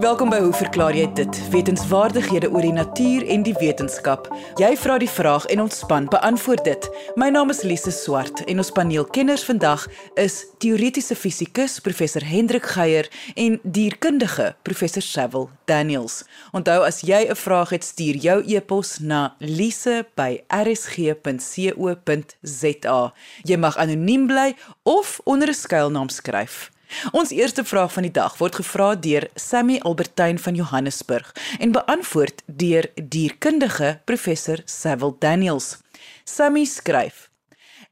Welkom by Hoe verklaar jy dit? Wetenskapwaardighede oor die natuur en die wetenskap. Jy vra die vraag en ons span beantwoord dit. My naam is Lise Swart en ons paneelkenners vandag is teoretiese fisikus professor Hendrik Geier en dierkundige professor Sewil Daniels. Onthou as jy 'n vraag het, stuur jou e-pos na lise@rsg.co.za. Jy mag anoniem bly of onder 'n skuilnaam skryf. Ons eerste vraag van die dag word gevra deur Sammy Albertyn van Johannesburg en beantwoord deur dierkundige professor Sewil Daniels. Sammy skryf: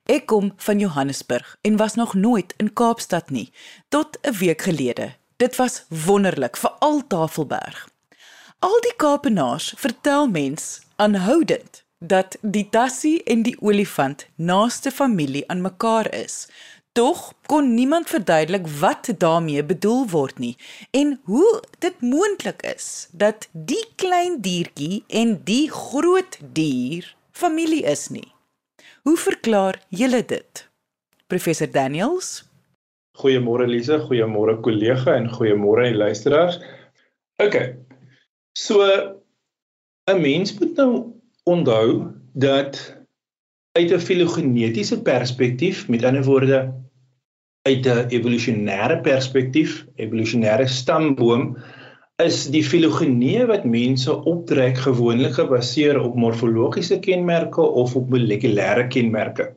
Ek kom van Johannesburg en was nog nooit in Kaapstad nie tot 'n week gelede. Dit was wonderlik, veral Tafelberg. Al die Kaapenaars vertel mens aanhoudend dat die tassie en die olifant naaste familie aan mekaar is. Tog kon niemand verduidelik wat daarmee bedoel word nie en hoe dit moontlik is dat die klein diertjie en die groot dier familie is nie. Hoe verklaar julle dit? Professor Daniels? Goeiemôre Lise, goeiemôre kollega en goeiemôre luisteraars. OK. So 'n mens moet nou onthou dat uit 'n filogenetiese perspektief, met ander woorde uit 'n evolusionêre perspektief, evolusionêre stamboom, is die filogenie wat mense optrek gewoonlik gebaseer op morfologiese kenmerke of op molekulêre kenmerke.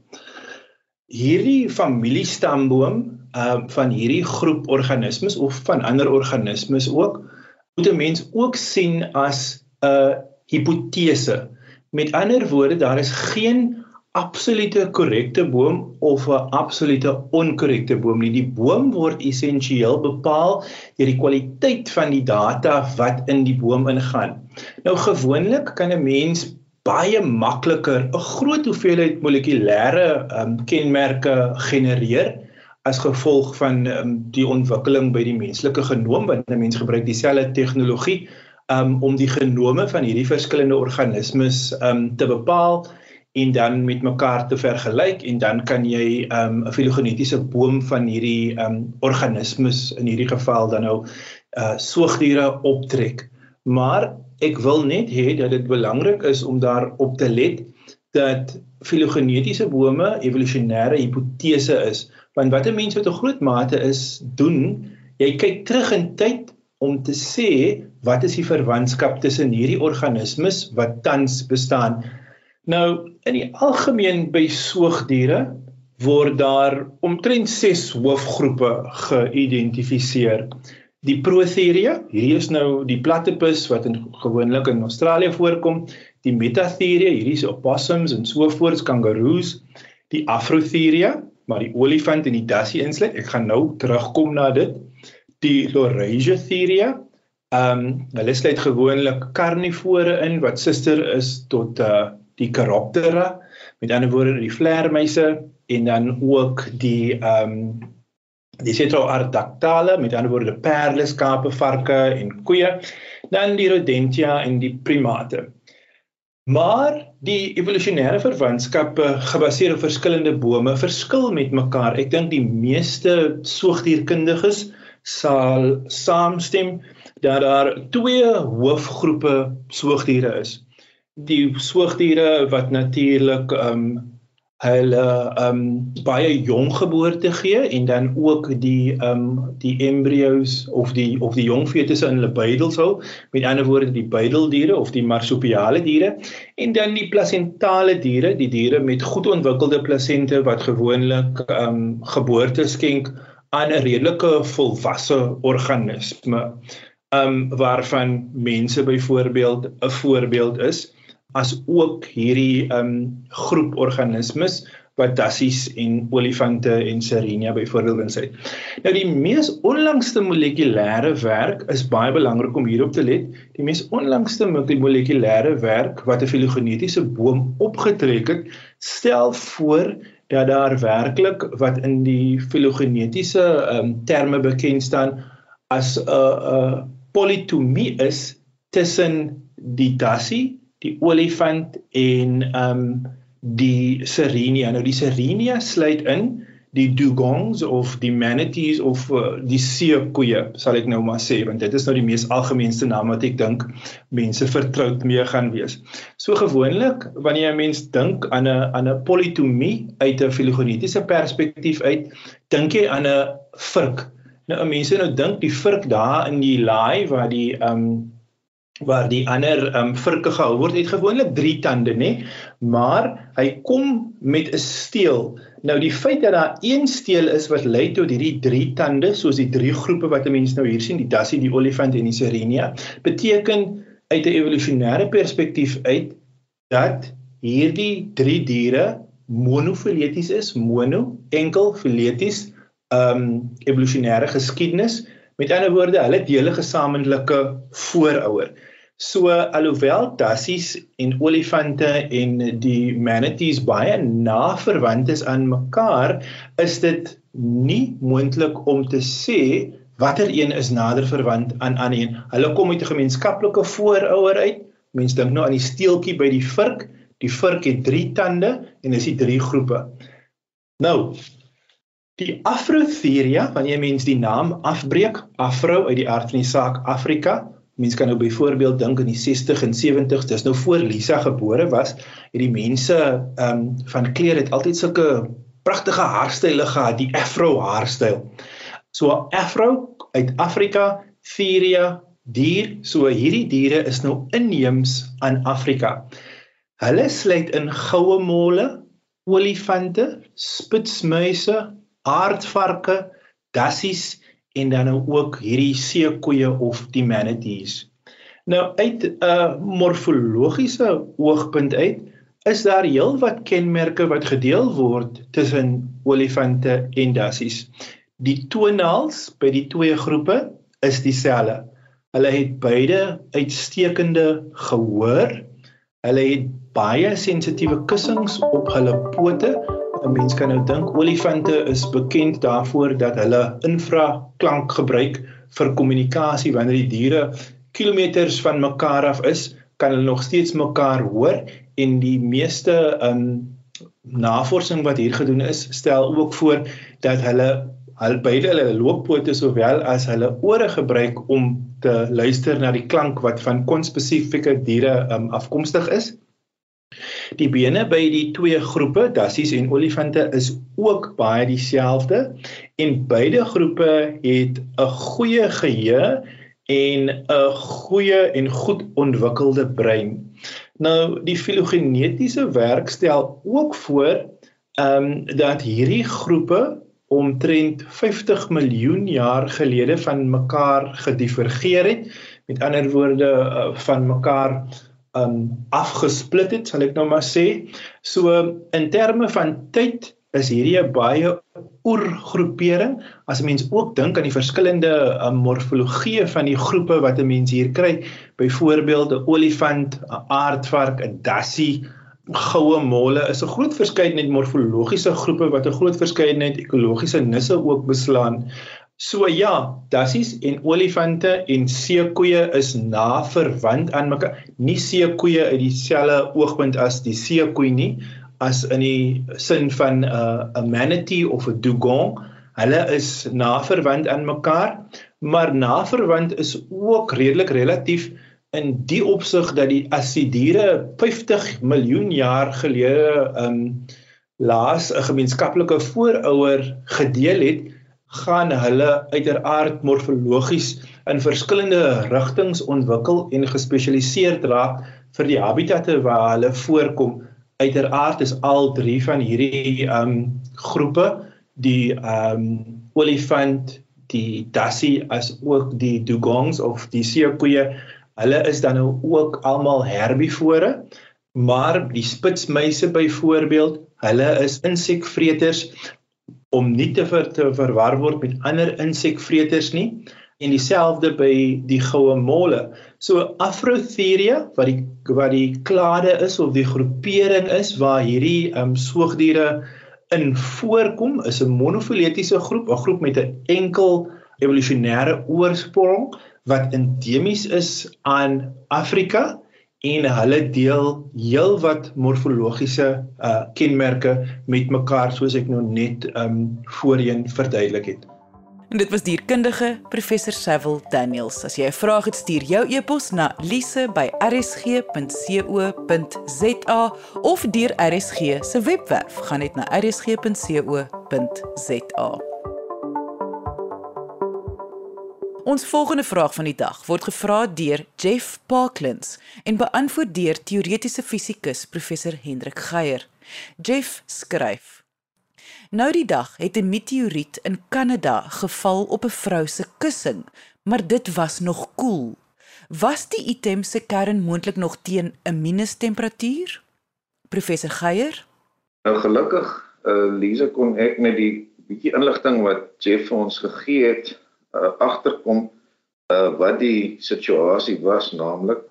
Hierdie familiestamboom uh van hierdie groep organismes of van ander organismes ook moet 'n mens ook sien as 'n hipotese. Met ander woorde, daar is geen absolute korrekte boom of 'n absolute onkorrekte boom nie. Die boom word essensieel bepaal deur die kwaliteit van die data wat in die boom ingaan. Nou gewoonlik kan 'n mens baie makliker 'n groot hoeveelheid molekulêre um, kenmerke genereer as gevolg van um, die ontwikkeling by die menslike genoom want 'n mens gebruik dieselfde tegnologie um, om die genome van hierdie verskillende organismes um, te bepaal en dan met mekaar te vergelyk en dan kan jy um, 'n um, filogenetiese boom van hierdie um, organismes in hierdie geval dan nou uh soogdiere optrek. Maar ek wil net hê dat dit belangrik is om daar op te let dat filogenetiese bome evolusionêre hipotese is. Want wat 'n mens met 'n groot mate is doen, jy kyk terug in tyd om te sê wat is die verwantskap tussen hierdie organismes wat tans bestaan Nou in die algemeen by soogdiere word daar omtrent 6 hoofgroepe geïdentifiseer. Die Protheria, hierdie is nou die platypus wat in gewoonlik in Australië voorkom, die Metatheria, hierdie is opossums en so voort, kangaroos, die Afrotheria, maar die olifant en die dassie insluit. Ek gaan nou terugkom na dit. Die Laurasia-theria, ehm um, hulle sluit gewoonlik karnivore in wat suster is tot uh die Chiroptera, met ander woorde die vleermuise en dan ook die ehm um, die Cetroardactale, met ander woorde perleskape, varke en koeie, dan die Rodentia en die primate. Maar die evolusionêre verwantskappe gebaseer op verskillende bome verskil met mekaar. Ek dink die meeste soogdierkundiges sal saamstem dat daar twee hoofgroepe soogdiere is die soogdiere wat natuurlik ehm um, hulle ehm um, baie jong geboorte gee en dan ook die ehm um, die embryos of die of die jong fetusse in hulle buidels hou. Met ander woorde die buideldiere of die marsupiale diere en dan die plasentale diere die diere met goed ontwikkelde plasente wat gewoonlik ehm um, geboorte skenk aan 'n redelike volwasse organisme ehm um, waarvan mense byvoorbeeld 'n voorbeeld is as ook hierdie um groep organismes wat dassies en olifante en sirenia byvoorbeeld insluit. Nou die mees onlangste molekulêre werk is baie belangrik om hierop te let. Die mees onlangste molekulêre werk wat 'n filogenetiese boom opgetrek het, stel voor dat daar werklik wat in die filogenetiese um terme bekend staan as 'n uh, 'n uh, politomie is tussen die dassie die olifant en ehm um, die sirenia. Nou die sirenia sluit in die dugongs of die manatees of uh, die seekoeie sal ek nou maar sê want dit is nou die mees algemeenste naam wat ek dink mense vertroud mee gaan wees. So gewoonlik wanneer 'n mens dink aan 'n aan 'n politomie uit 'n filogenetiese perspektief uit, dink jy aan 'n vurk. Nou mense nou dink die vurk daar in die laai waar die ehm um, waar die ander um virke gehou word het gewoonlik 3 tande nê? Maar hy kom met 'n steel. Nou die feit dat daar een steel is wat lei tot hierdie 3 tande soos die drie groepe wat 'n mens nou hier sien die dassie die olifant en die sirenia beteken uit 'n evolusionêre perspektief uit dat hierdie drie diere monofileties is mono enkel fileties um evolusionêre geskiedenis. Met ander woorde hulle deel 'n gesamentlike voorouer So alhoewel dassies en olifante en die manatees baie na verwant is aan mekaar, is dit nie moontlik om te sê watter een is nader verwant aan aan een. Hulle kom uit 'n gemeenskaplike voorouer uit. Mense dink nou aan die steeltjie by die vurk. Die vurk het 3 tande en is die drie groepe. Nou die Afrotheria, wanneer mens die naam afbreek, Afro uit die aard van die saak Afrika, Mense kan nou byvoorbeeld dink in die 60 en 70s, dis nou voor Lisa gebore was, het die mense ehm um, van kleer het altyd sulke pragtige haarstyle gehad, die afro haarstyl. So afro uit Afrika, Thiria, dier, so hierdie diere is nou inheems aan Afrika. Hulle sluit in goue molle, olifante, spitsmuise, aardvarke, dassies en dan nou ook hierdie seekoeie of die manatees. Nou uit 'n uh, morfologiese oogpunt uit is daar heelwat kenmerke wat gedeel word tussen olifante en dassies. Die tonaals by die twee groepe is dieselfde. Hulle het beide uitstekende gehoor. Hulle het baie sensitiewe kussings op hulle pote 'n mens kan nou dink olifante is bekend daarvoor dat hulle infraklank gebruik vir kommunikasie wanneer die diere kilometers van mekaar af is, kan hulle nog steeds mekaar hoor en die meeste um navorsing wat hier gedoen is, stel ook voor dat hulle al beide hulle looppote sowel as hulle ore gebruik om te luister na die klank wat van konspesifieke diere um afkomstig is. Die bene by die twee groepe, dassies en olifante, is ook baie dieselfde en beide groepe het 'n goeie geheue en 'n goeie en goed ontwikkelde brein. Nou die filogenetiese werk stel ook voor ehm um, dat hierdie groepe omtrent 50 miljoen jaar gelede van mekaar gedivergeer het. Met ander woorde uh, van mekaar um afgesplit het, sal ek nou maar sê. So in terme van tyd is hierdie 'n baie oergroepering. As 'n mens ook dink aan die verskillende um, morfologie van die groepe wat 'n mens hier kry, byvoorbeeld 'n olifant, 'n aardvark, 'n dassie, goue molle is 'n groot verskeidenheid morfologiese groepe wat 'n groot verskeidenheid ekologiese nisse ook beslaan. So ja, dassies en olifante en seekoeie is na verwant aan mekaar. Nie seekoeie uit dieselfde oogpunt as die seekoei nie, as in die sin van 'n uh, 'n manatee of 'n dugong. Hulle is na verwant aan mekaar, maar na verwant is ook redelik relatief in die opsig dat die as die diere 50 miljoen jaar gelede um laas 'n gemeenskaplike voorouer gedeel het, gaan hulle uiteraard morfologies in verskillende rigtings ontwikkel en gespesialiseerd raak vir die habitatte waar hulle voorkom. Uiteraard is al drie van hierdie um groepe die um olifant, die dassie as ook die dugongs of die seekoeie, hulle is dan nou ook almal herbivore, maar die spitsmuise byvoorbeeld, hulle is insekvreters om nie te, ver, te verwar word met ander insekvreters nie en dieselfde by die goue molle. So Afrotheria wat die wat die klade is of die groepering is waar hierdie um soogdiere in voorkom is 'n monofiletiese groep, 'n groep met 'n enkel evolusionêre oorsprong wat endemies is aan Afrika en hulle deel heelwat morfologiese uh kenmerke met mekaar soos ek nou net um voorheen verduidelik het. En dit was dierkundige professor Sewil Daniels. As jy 'n vraag het, stuur jou e-pos na lise@rsg.co.za of deur RSG se webwerf. Gaan net na rsg.co.za. Ons volgende vraag van die dag word gevra deur Jeff Parklands en beantwoord deur teoretiese fisikus professor Hendrik Geier. Jeff skryf: Nou die dag het 'n meteoriet in Kanada geval op 'n vrou se kussing, maar dit was nog koel. Was die item se kern moontlik nog teen 'n minustemperatuur? Professor Geier? Nou gelukkig, uh, Lise kon ek met die bietjie inligting wat Jeff vir ons gegee het, uh, agterkom uh, wat die situasie was naamlik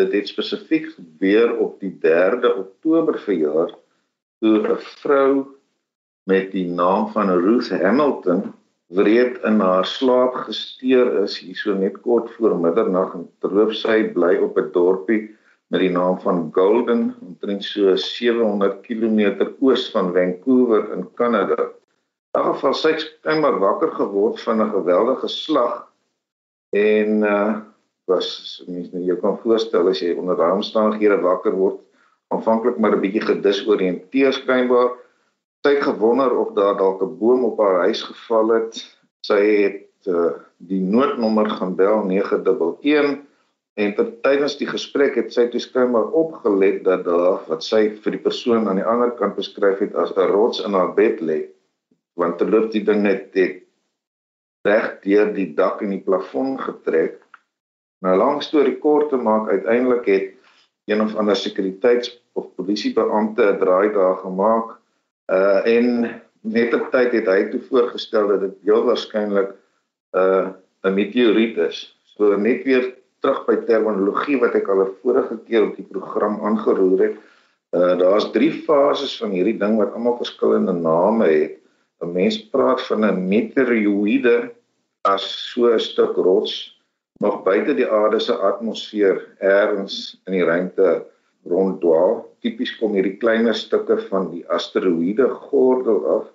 dit het spesifiek gebeur op die 3de Oktober verjaar toe 'n vrou met die naam van Ruth Hamilton wreed in haar slaap gesteer is hierso net kort voor middernag en terwyl sy bly op 'n dorpie met die naam van Golden omtrent so 700 km oos van Vancouver in Kanada. In geval sy het skynbaar wakker geword van 'n geweldige slag. En uh was mens nou jy kan voorstel as jy onder daai omstandighede wakker word aanvanklik maar 'n bietjie gedisoriënteer skynbaar sy het gewonder of daar dalk 'n boom op haar huis geval het. Sy het uh die noodnommer gaan bel 911 en tydens die gesprek het sy toe skynbaar opgelet dat daar wat sy vir die persoon aan die ander kant beskryf het as 'n rots in haar bed lê want terloop die ding net het reg deur die dak en die plafon getrek. Nou lank storie kort te maak, uiteindelik het een of ander sekuriteits of polisiebeampte 'n draai daar gemaak uh en net op tyd het hy toe voorgestel dat dit heel waarskynlik uh 'n meteoriet is. So net weer terug by terminologie wat ek al 'n vorige keer op die program aangeroer het. Uh daar's drie fases van hierdie ding wat almal verskillende name het. 'n mens praat van 'n meteoroïde as so 'n stuk rots nog buite die aarde se atmosfeer ergens in die ruimte ronddwaal. Tipies kom hierdie kleiner stukke van die asteroïde gordel af.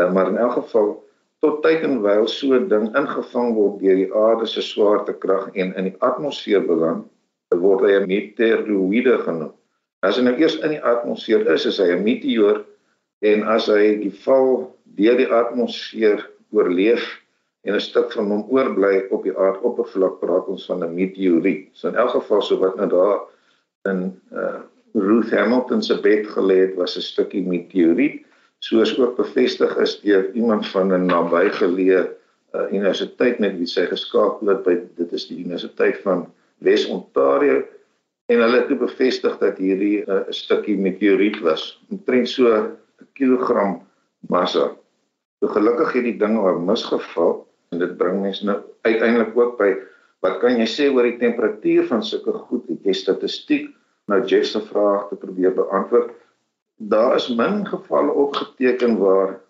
Eh, maar in elk geval tot tyd en wyl so 'n ding ingevang word deur die aarde se swaartekrag en in die atmosfeer beland, word hy 'n meteoroïde genoem. As hy nou eers in die atmosfeer is, is hy 'n meteoor en as hy die val deur die atmosfeer oorleef en 'n stuk van hom oorbly op die aardoppervlak praat ons van 'n meteoriet. So in elk geval so wat nou daar in uh Ruth Hamilton se bed gelê het was 'n stukkie meteoriet soos ook bevestig is deur iemand van 'n nabygeleë uh, universiteit met wie sy geskakel het by dit is die universiteit van Wes Ontario en hulle het bevestig dat hierdie uh, 'n uh, stukkie meteoriet was omtrent so kilogram massa. So gelukkig het die ding maar misgeval en dit bring mense nou uiteindelik ook by wat kan jy sê oor die temperatuur van sulke goed? Het jy statistiek nou Jeff se vraag te probeer beantwoord? Daar is min gevalle opgeteken waar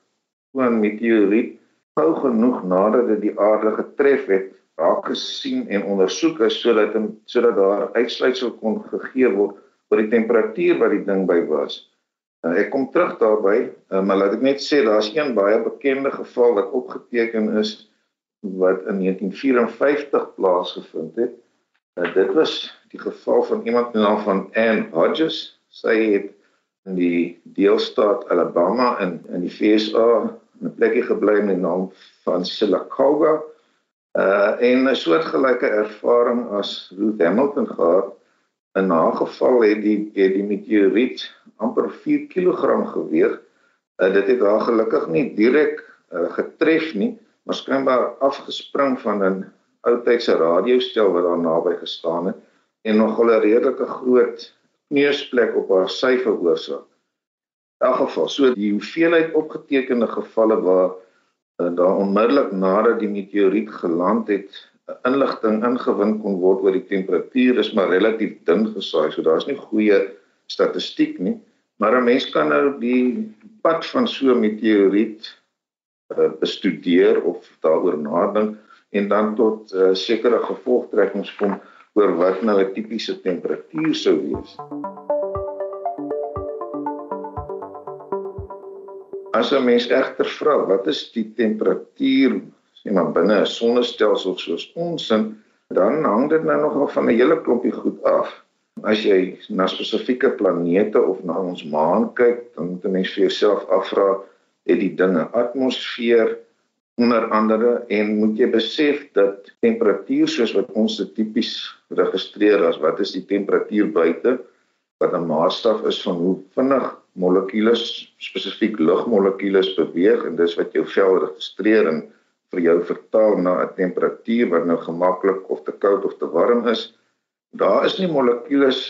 so 'n meteoriet gou genoeg nadat dit die aarde getref het raak gesien en ondersoek is sodat sodat daar uitsluitsel kon gegee word oor die temperatuur wat die ding by was. Nou ek kom terug daarby, uh, maar laat ek net sê daar's een baie bekende geval wat opgeteken is wat in 1954 plaasgevind het. Uh, dit was die geval van iemand met die naam van Anne Hodges. Sy het in die deelstaat Alabama in in die VSA 'n plekkie gebly met die naam van Sylacauga. Uh en 'n soortgelyke ervaring as Ruth Hamilton gehad. In 'n geval het die het die meteoriet amper 4 kg geweeg. Uh, dit het haar gelukkig nie direk uh, getref nie, maar skynbaar afgespring van 'n ou tydse radiostel wat daar naby gestaan het en nogal 'n redelike groot neusplek op haar sy veroorsaak. In elk geval, so die hoeveelheid opgetekende gevalle waar uh, daar onmiddellik nadat die meteoriet geland het, inligting ingewin kon word oor die temperatuur is maar relatief dun gesaai. So daar's nie goeie statistiek nie, maar 'n mens kan nou die pad van so 'n meteoriet uh, bestudeer of daaroor nadink en dan tot uh, sekere gevolgtrekkings kom oor wat nou 'n tipiese temperatuur sou wees. As 'n mens egter vra wat is die temperatuur sê maar binne 'n sonnestelsel soos ons in, dan hang dit nou nogal van 'n hele klompie goed af. As jy na spesifieke planete of na ons maan kyk, dan moet 'n mens vir jouself afvra, het die dinge atmosfeer onder andere en moet jy besef dat temperatuur soos wat ons dit tipies registreer as wat is die temperatuur buite wat 'n maatstaf is van hoe vinnig molekules spesifiek lugmolekules beweeg en dis wat jou vel registreer en vir jou vertaal na 'n temperatuur wat nou gemaklik of te koud of te warm is. Daar is nie molekules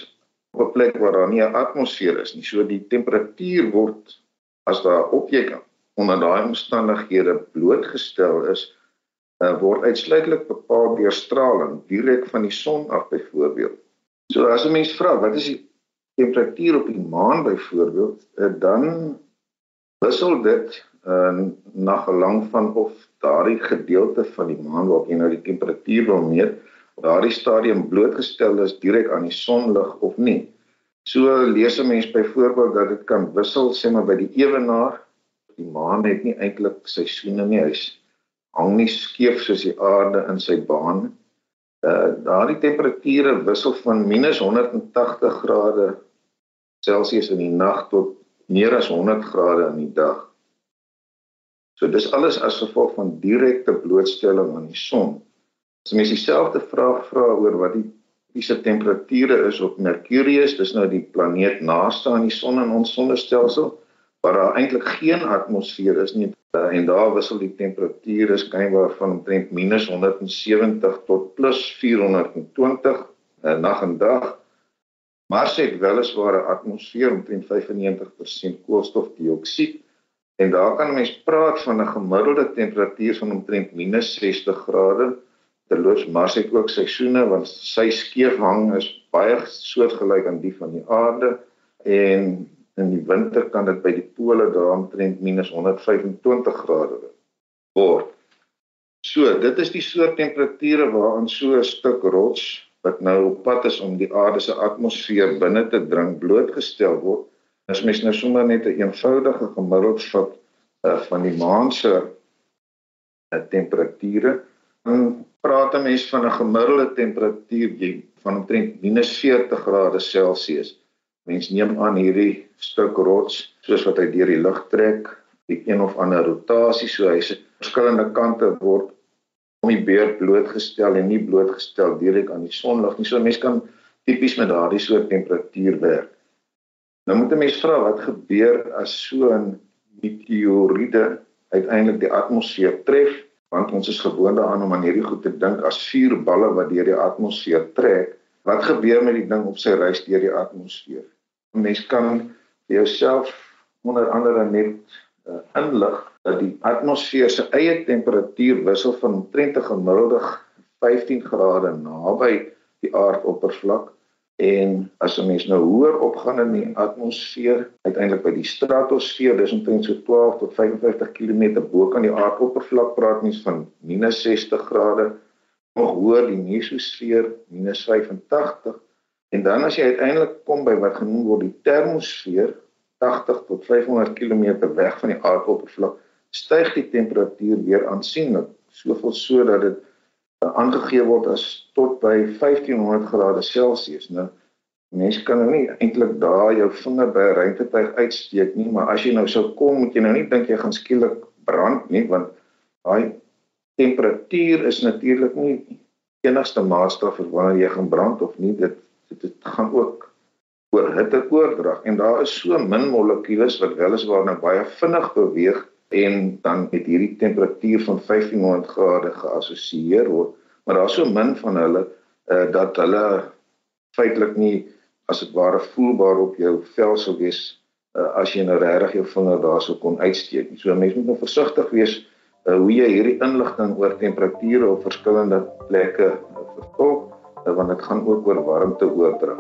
op 'n plek waar daar nie 'n atmosfeer is nie. So die temperatuur word as daar objek onder daai omstandighede blootgestel is, uh, word uitsluitlik bepaal deur straling direk van die son af byvoorbeeld. So as 'n mens vra wat is die temperatuur op die maan byvoorbeeld, uh, dan wissel dit uh, na gelang van of daardie gedeelte van die maan waarop jy nou die temperatuur wil meet, op daardie stadium blootgestel is direk aan die sonlig of nie. So lees 'n mens byvoorbeeld dat dit kan wissel sê maar by die ewenaar. Die maan het nie eintlik seisoene nie. Hy's hang nie skeef soos die aarde in sy baan uh daardie temperature wissel van minus 180 grade Celsius in die nag tot meer as 100 grade in die dag. So dis alles as gevolg van direkte blootstelling aan die son. As mens dieselfde vraag vra oor wat die fisiese temperature is op Mercurius, dis nou die planeet naaste aan die son in ons sonnestelsel waar daar eintlik geen atmosfeer is nie en daar wissel die temperature skynbaar van omtrent -170 tot +420 uh, nag en dag. Mars het weliswaar 'n atmosfeer omtrent 95% koolstofdioksied en daar kan 'n mens praat van 'n gemiddelde temperatuur van omtrent -60 grade. Terloops Mars het ook seisoene want sy skeefhang is baie soortgelyk aan die van die aarde en in die winter kan dit by die pole daar omtrent -125 grade word. So, dit is die soort temperature waaraan so 'n stuk rots wat nou op pad is om die aarde se atmosfeer binne te dring blootgestel word. As mens nou sommer net 'n een eenvoudige gemiddeld vat uh, van die maan se uh, temperature, dan praat 'n mens van 'n gemiddelde temperatuur van omtrent -40 grade Celsius. Mens neem aan hierdie stuk rots soos wat hy deur die lug trek, die een of ander rotasie, so hy se verskillende kante word om die beerd blootgestel en nie blootgestel direk aan die sonlig nie. So mens kan tipies met daardie soort temperatuur werk. Nou moet 'n mens vra wat gebeur as so 'n meteoriete uiteindelik die atmosfeer tref, want ons is gewoond daaraan om aan hierdie goed te dink as vuurballe wat deur die atmosfeer trek. Wat gebeur met die ding op sy reis deur die atmosfeer? mens kan jouself onder andere net uh, inlig dat die atmosfeer se eie temperatuur wissel van omtrent 'n gemiddelde 15 grade naby die aardoppervlak en as 'n mens nou hoër opgaan in die atmosfeer uiteindelik by die stratosfeer dis omtrent so 12 tot 55 km bo kan die aardoppervlak praat mens van -60 grade nog hoër die mesosfeer -85 En dan as jy uiteindelik kom by wat genoem word die termosfeer 80 tot 500 km weg van die aardoppervlak, styg die temperatuur weer aansienlik, soveel sodat dit uh, aangegee word as tot by 1500 grade Celsius. Nou mense kan nou nie eintlik daar jou vinger by 'n ruimtetuig uitsteek nie, maar as jy nou sou kom, moet jy nou nie dink jy gaan skielik brand nie, want daai temperatuur is natuurlik nie enigste maatstaf vir wanneer jy gaan brand of nie. Dit dit gaan ook oor hitteoordrag en daar is so min molekules wat weliswaar nou baie vinnig beweeg en dan met hierdie temperatuur van 1500 grade geassosieer word maar daar's so min van hulle uh, dat hulle feitelik nie as dit ware voelbaar op jou vel sou wees uh, as jy nou regtig jou vinger daarso kon uitsteek. So mense moet nou versigtig wees uh, hoe jy hierdie inligting oor temperature op verskillende plekke uh, vertolk want dit gaan ook oor warmte oordra.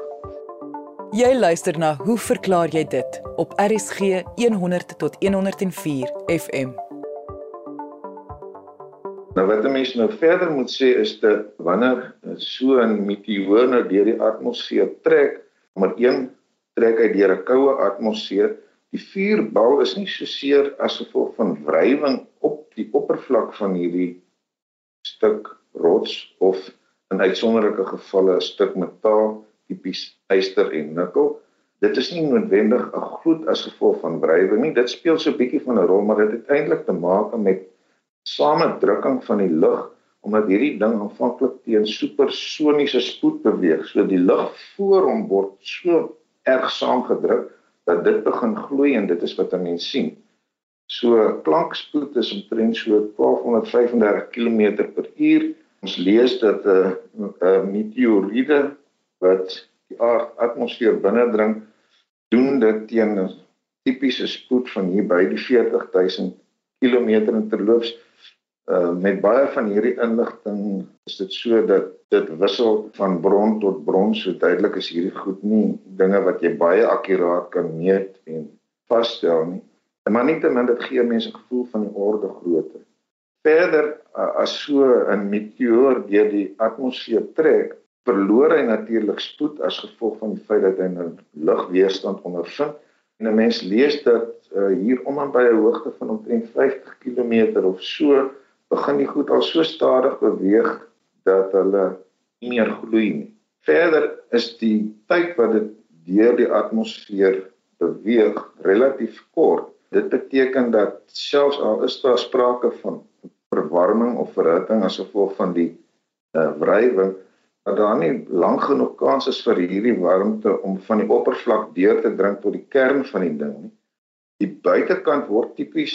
Jy luister na Hoe verklaar jy dit op RSG 100 tot 104 FM. Nou wat 'n mens nou verder moet sê is dat wanneer so 'n meteoor nou deur die atmosfeer trek, maar een trek hy deur 'n koue atmosfeer, die vuurbal is nie so seer as gevolg van wrywing op die oppervlak van hierdie stuk rots of in uitsonderlike gevalle 'n stuk metaal, tipies yster en nikkel. Dit is nie noodwendig 'n gloed as gevolg van wrywing nie. Dit speel so 'n bietjie van 'n rol, maar dit het eintlik te maak met samedrukking van die lug omdat hierdie ding aanvanklik teen supersoniese spoed beweeg. So die lug voor hom word so erg saamgedruk dat dit begin gloei en dit is wat 'n mens sien. So klankspoed is omtrent so 1235 km/h. Ons lees dat 'n uh, uh, meteoriete wat die atmosfeer binnendring doen dit teen 'n tipiese spoed van hier by die 40000 km terloops. Uh, met baie van hierdie inligting is dit so dat dit wissel van bron tot bron so duidelik is hierdie goed nie dinge wat jy baie akkuraat kan meet en vasstel nie. Maar nietemin dit gee mense gevoel van die orde grootte. Verder uh, as so 'n meteoor deur die atmosfeer trek verloor hy natuurlik spoed as gevolg van die feit dat hy 'n lugweerstand ondervind en 'n mens lees dat uh, hier om aan by 'n hoogte van omtrent 50 km of so begin die goed al so stadig beweeg dat hulle nie meer gloei nie. Verder is die tyd wat dit deur die atmosfeer beweeg relatief kort. Dit beteken dat selfs al is daar sprake van verwarming of verhitting as gevolg van die uh, wrywing, dat daar nie lank genoeg kans is vir hierdie warmte om van die oppervlak deur te dring tot die kern van die ding nie. Die buitekant word tipies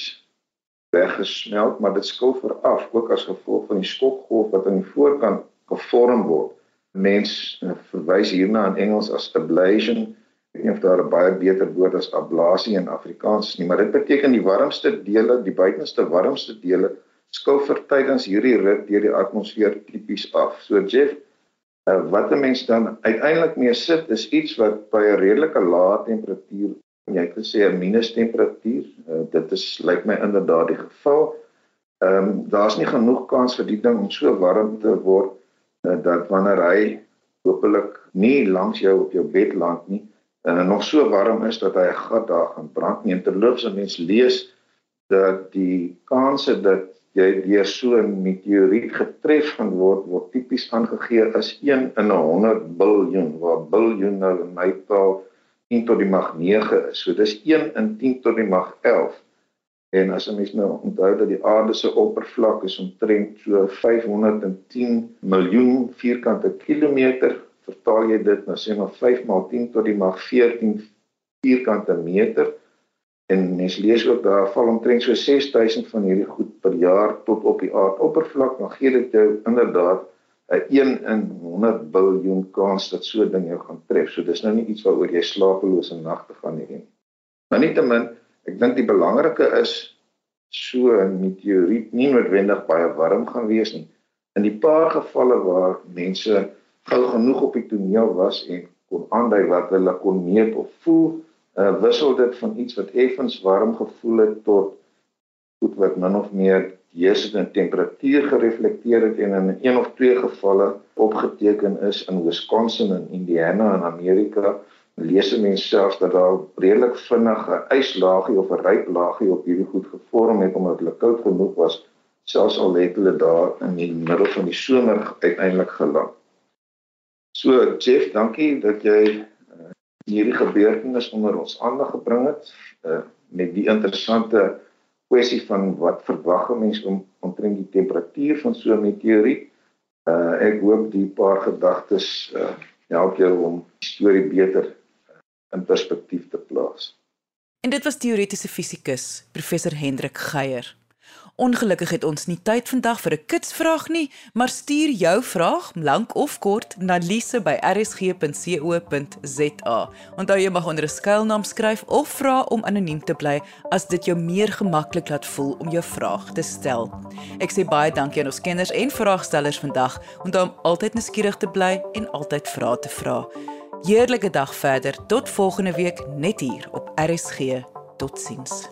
weggesmelt, maar dit skil veraf ook as gevolg van die skokgolf wat aan die voorkant gevorm word. Mense uh, verwys hierna in Engels as ablation. Ek weet nie of daar 'n baie beter woord as ablasie in Afrikaans is nie, maar dit beteken die warmste dele, die buitenste warmste dele skil vir tydens hierdie rit deur die atmosfeer tipies af. So Jeff, uh, wat 'n mens dan uiteindelik mee sit is iets wat by 'n redelike lae temperatuur jy kan sê 'n minus temperatuur. Uh, dit is lyk my inderdaad die geval. Ehm um, daar's nie genoeg kans vir die ding om so warm te word uh, dat wanneer hy hopelik nie langs jou op jou bed land nie, en nog so warm is dat hy 'n gat daar gaan brand nie. En terloops, as mens lees dat die kanse dat jy deur so 'n meteoriet getref gaan word word tipies aangegee as 1 in 'n 100 biljoen, waar biljoen nou in my taal 10 tot die mag 9 is. So dis 1 in 10 tot die mag 11. En as 'n mens nou onthou dat die aarde se oppervlak is omtrent so 510 miljoen vierkante kilometer, vertaal jy dit nou sê maar 5 maal 10 tot die mag 14 vierkante meter. En mens lees ook daar val omtrent so 6000 van hierdie goed per jaar tot op die aardoppervlak, dan gee dit jou inderdaad 'n 1 in 100 biljoen kans dat so 'n ding jou gaan tref. So dis nou nie iets waaroor jy slapelose nagte gaan hê nie. Maar nietemin, ek dink die belangrike is so 'n meteoriet nie noodwendig baie warm gaan wees nie. In die paar gevalle waar mense gou genoeg op die toneel was en kon aandui wat hulle kon meet of voel, uh, wissel dit van iets wat effens warm gevoel het tot goed wat min of meer heers in temperatuur gereflekteer het en in een of twee gevalle opgeteken is in Wisconsin en Indiana in Amerika lees mense selfs dat daar redelik vinnige yslaagie of 'n ryp laagie op hierdie goed gevorm het omdat hulle koud genoeg was selfs al het hulle daar in die middel van die somer uiteindelik geland. So Jeff, dankie dat jy hierdie gebeurtenis onder ons aandag gebring het uh, met die interessante kwessie van wat verwag 'n mens om omtrent die temperatuur van so 'n meteoriet. Uh ek hoop die paar gedagtes uh help jou om die storie beter uh, in perspektief te plaas. En dit was teoretiese fisikus professor Hendrik Geier. Ongelukkig het ons nie tyd vandag vir 'n kitsvraag nie, maar stuur jou vraag, lank of kort, na lise@rsg.co.za. Onthou jy mag onder 'n skuilnaam skryf of vra om anoniem te bly as dit jou meer gemaklik laat voel om jou vraag te stel. Ek sê baie dankie aan ons kenners en vraagstellers vandag. Onthou om altyd nuuskierig te bly en altyd vrae te vra. Heerlike dag verder. Tot volgende week net hier op RSG. Totsiens.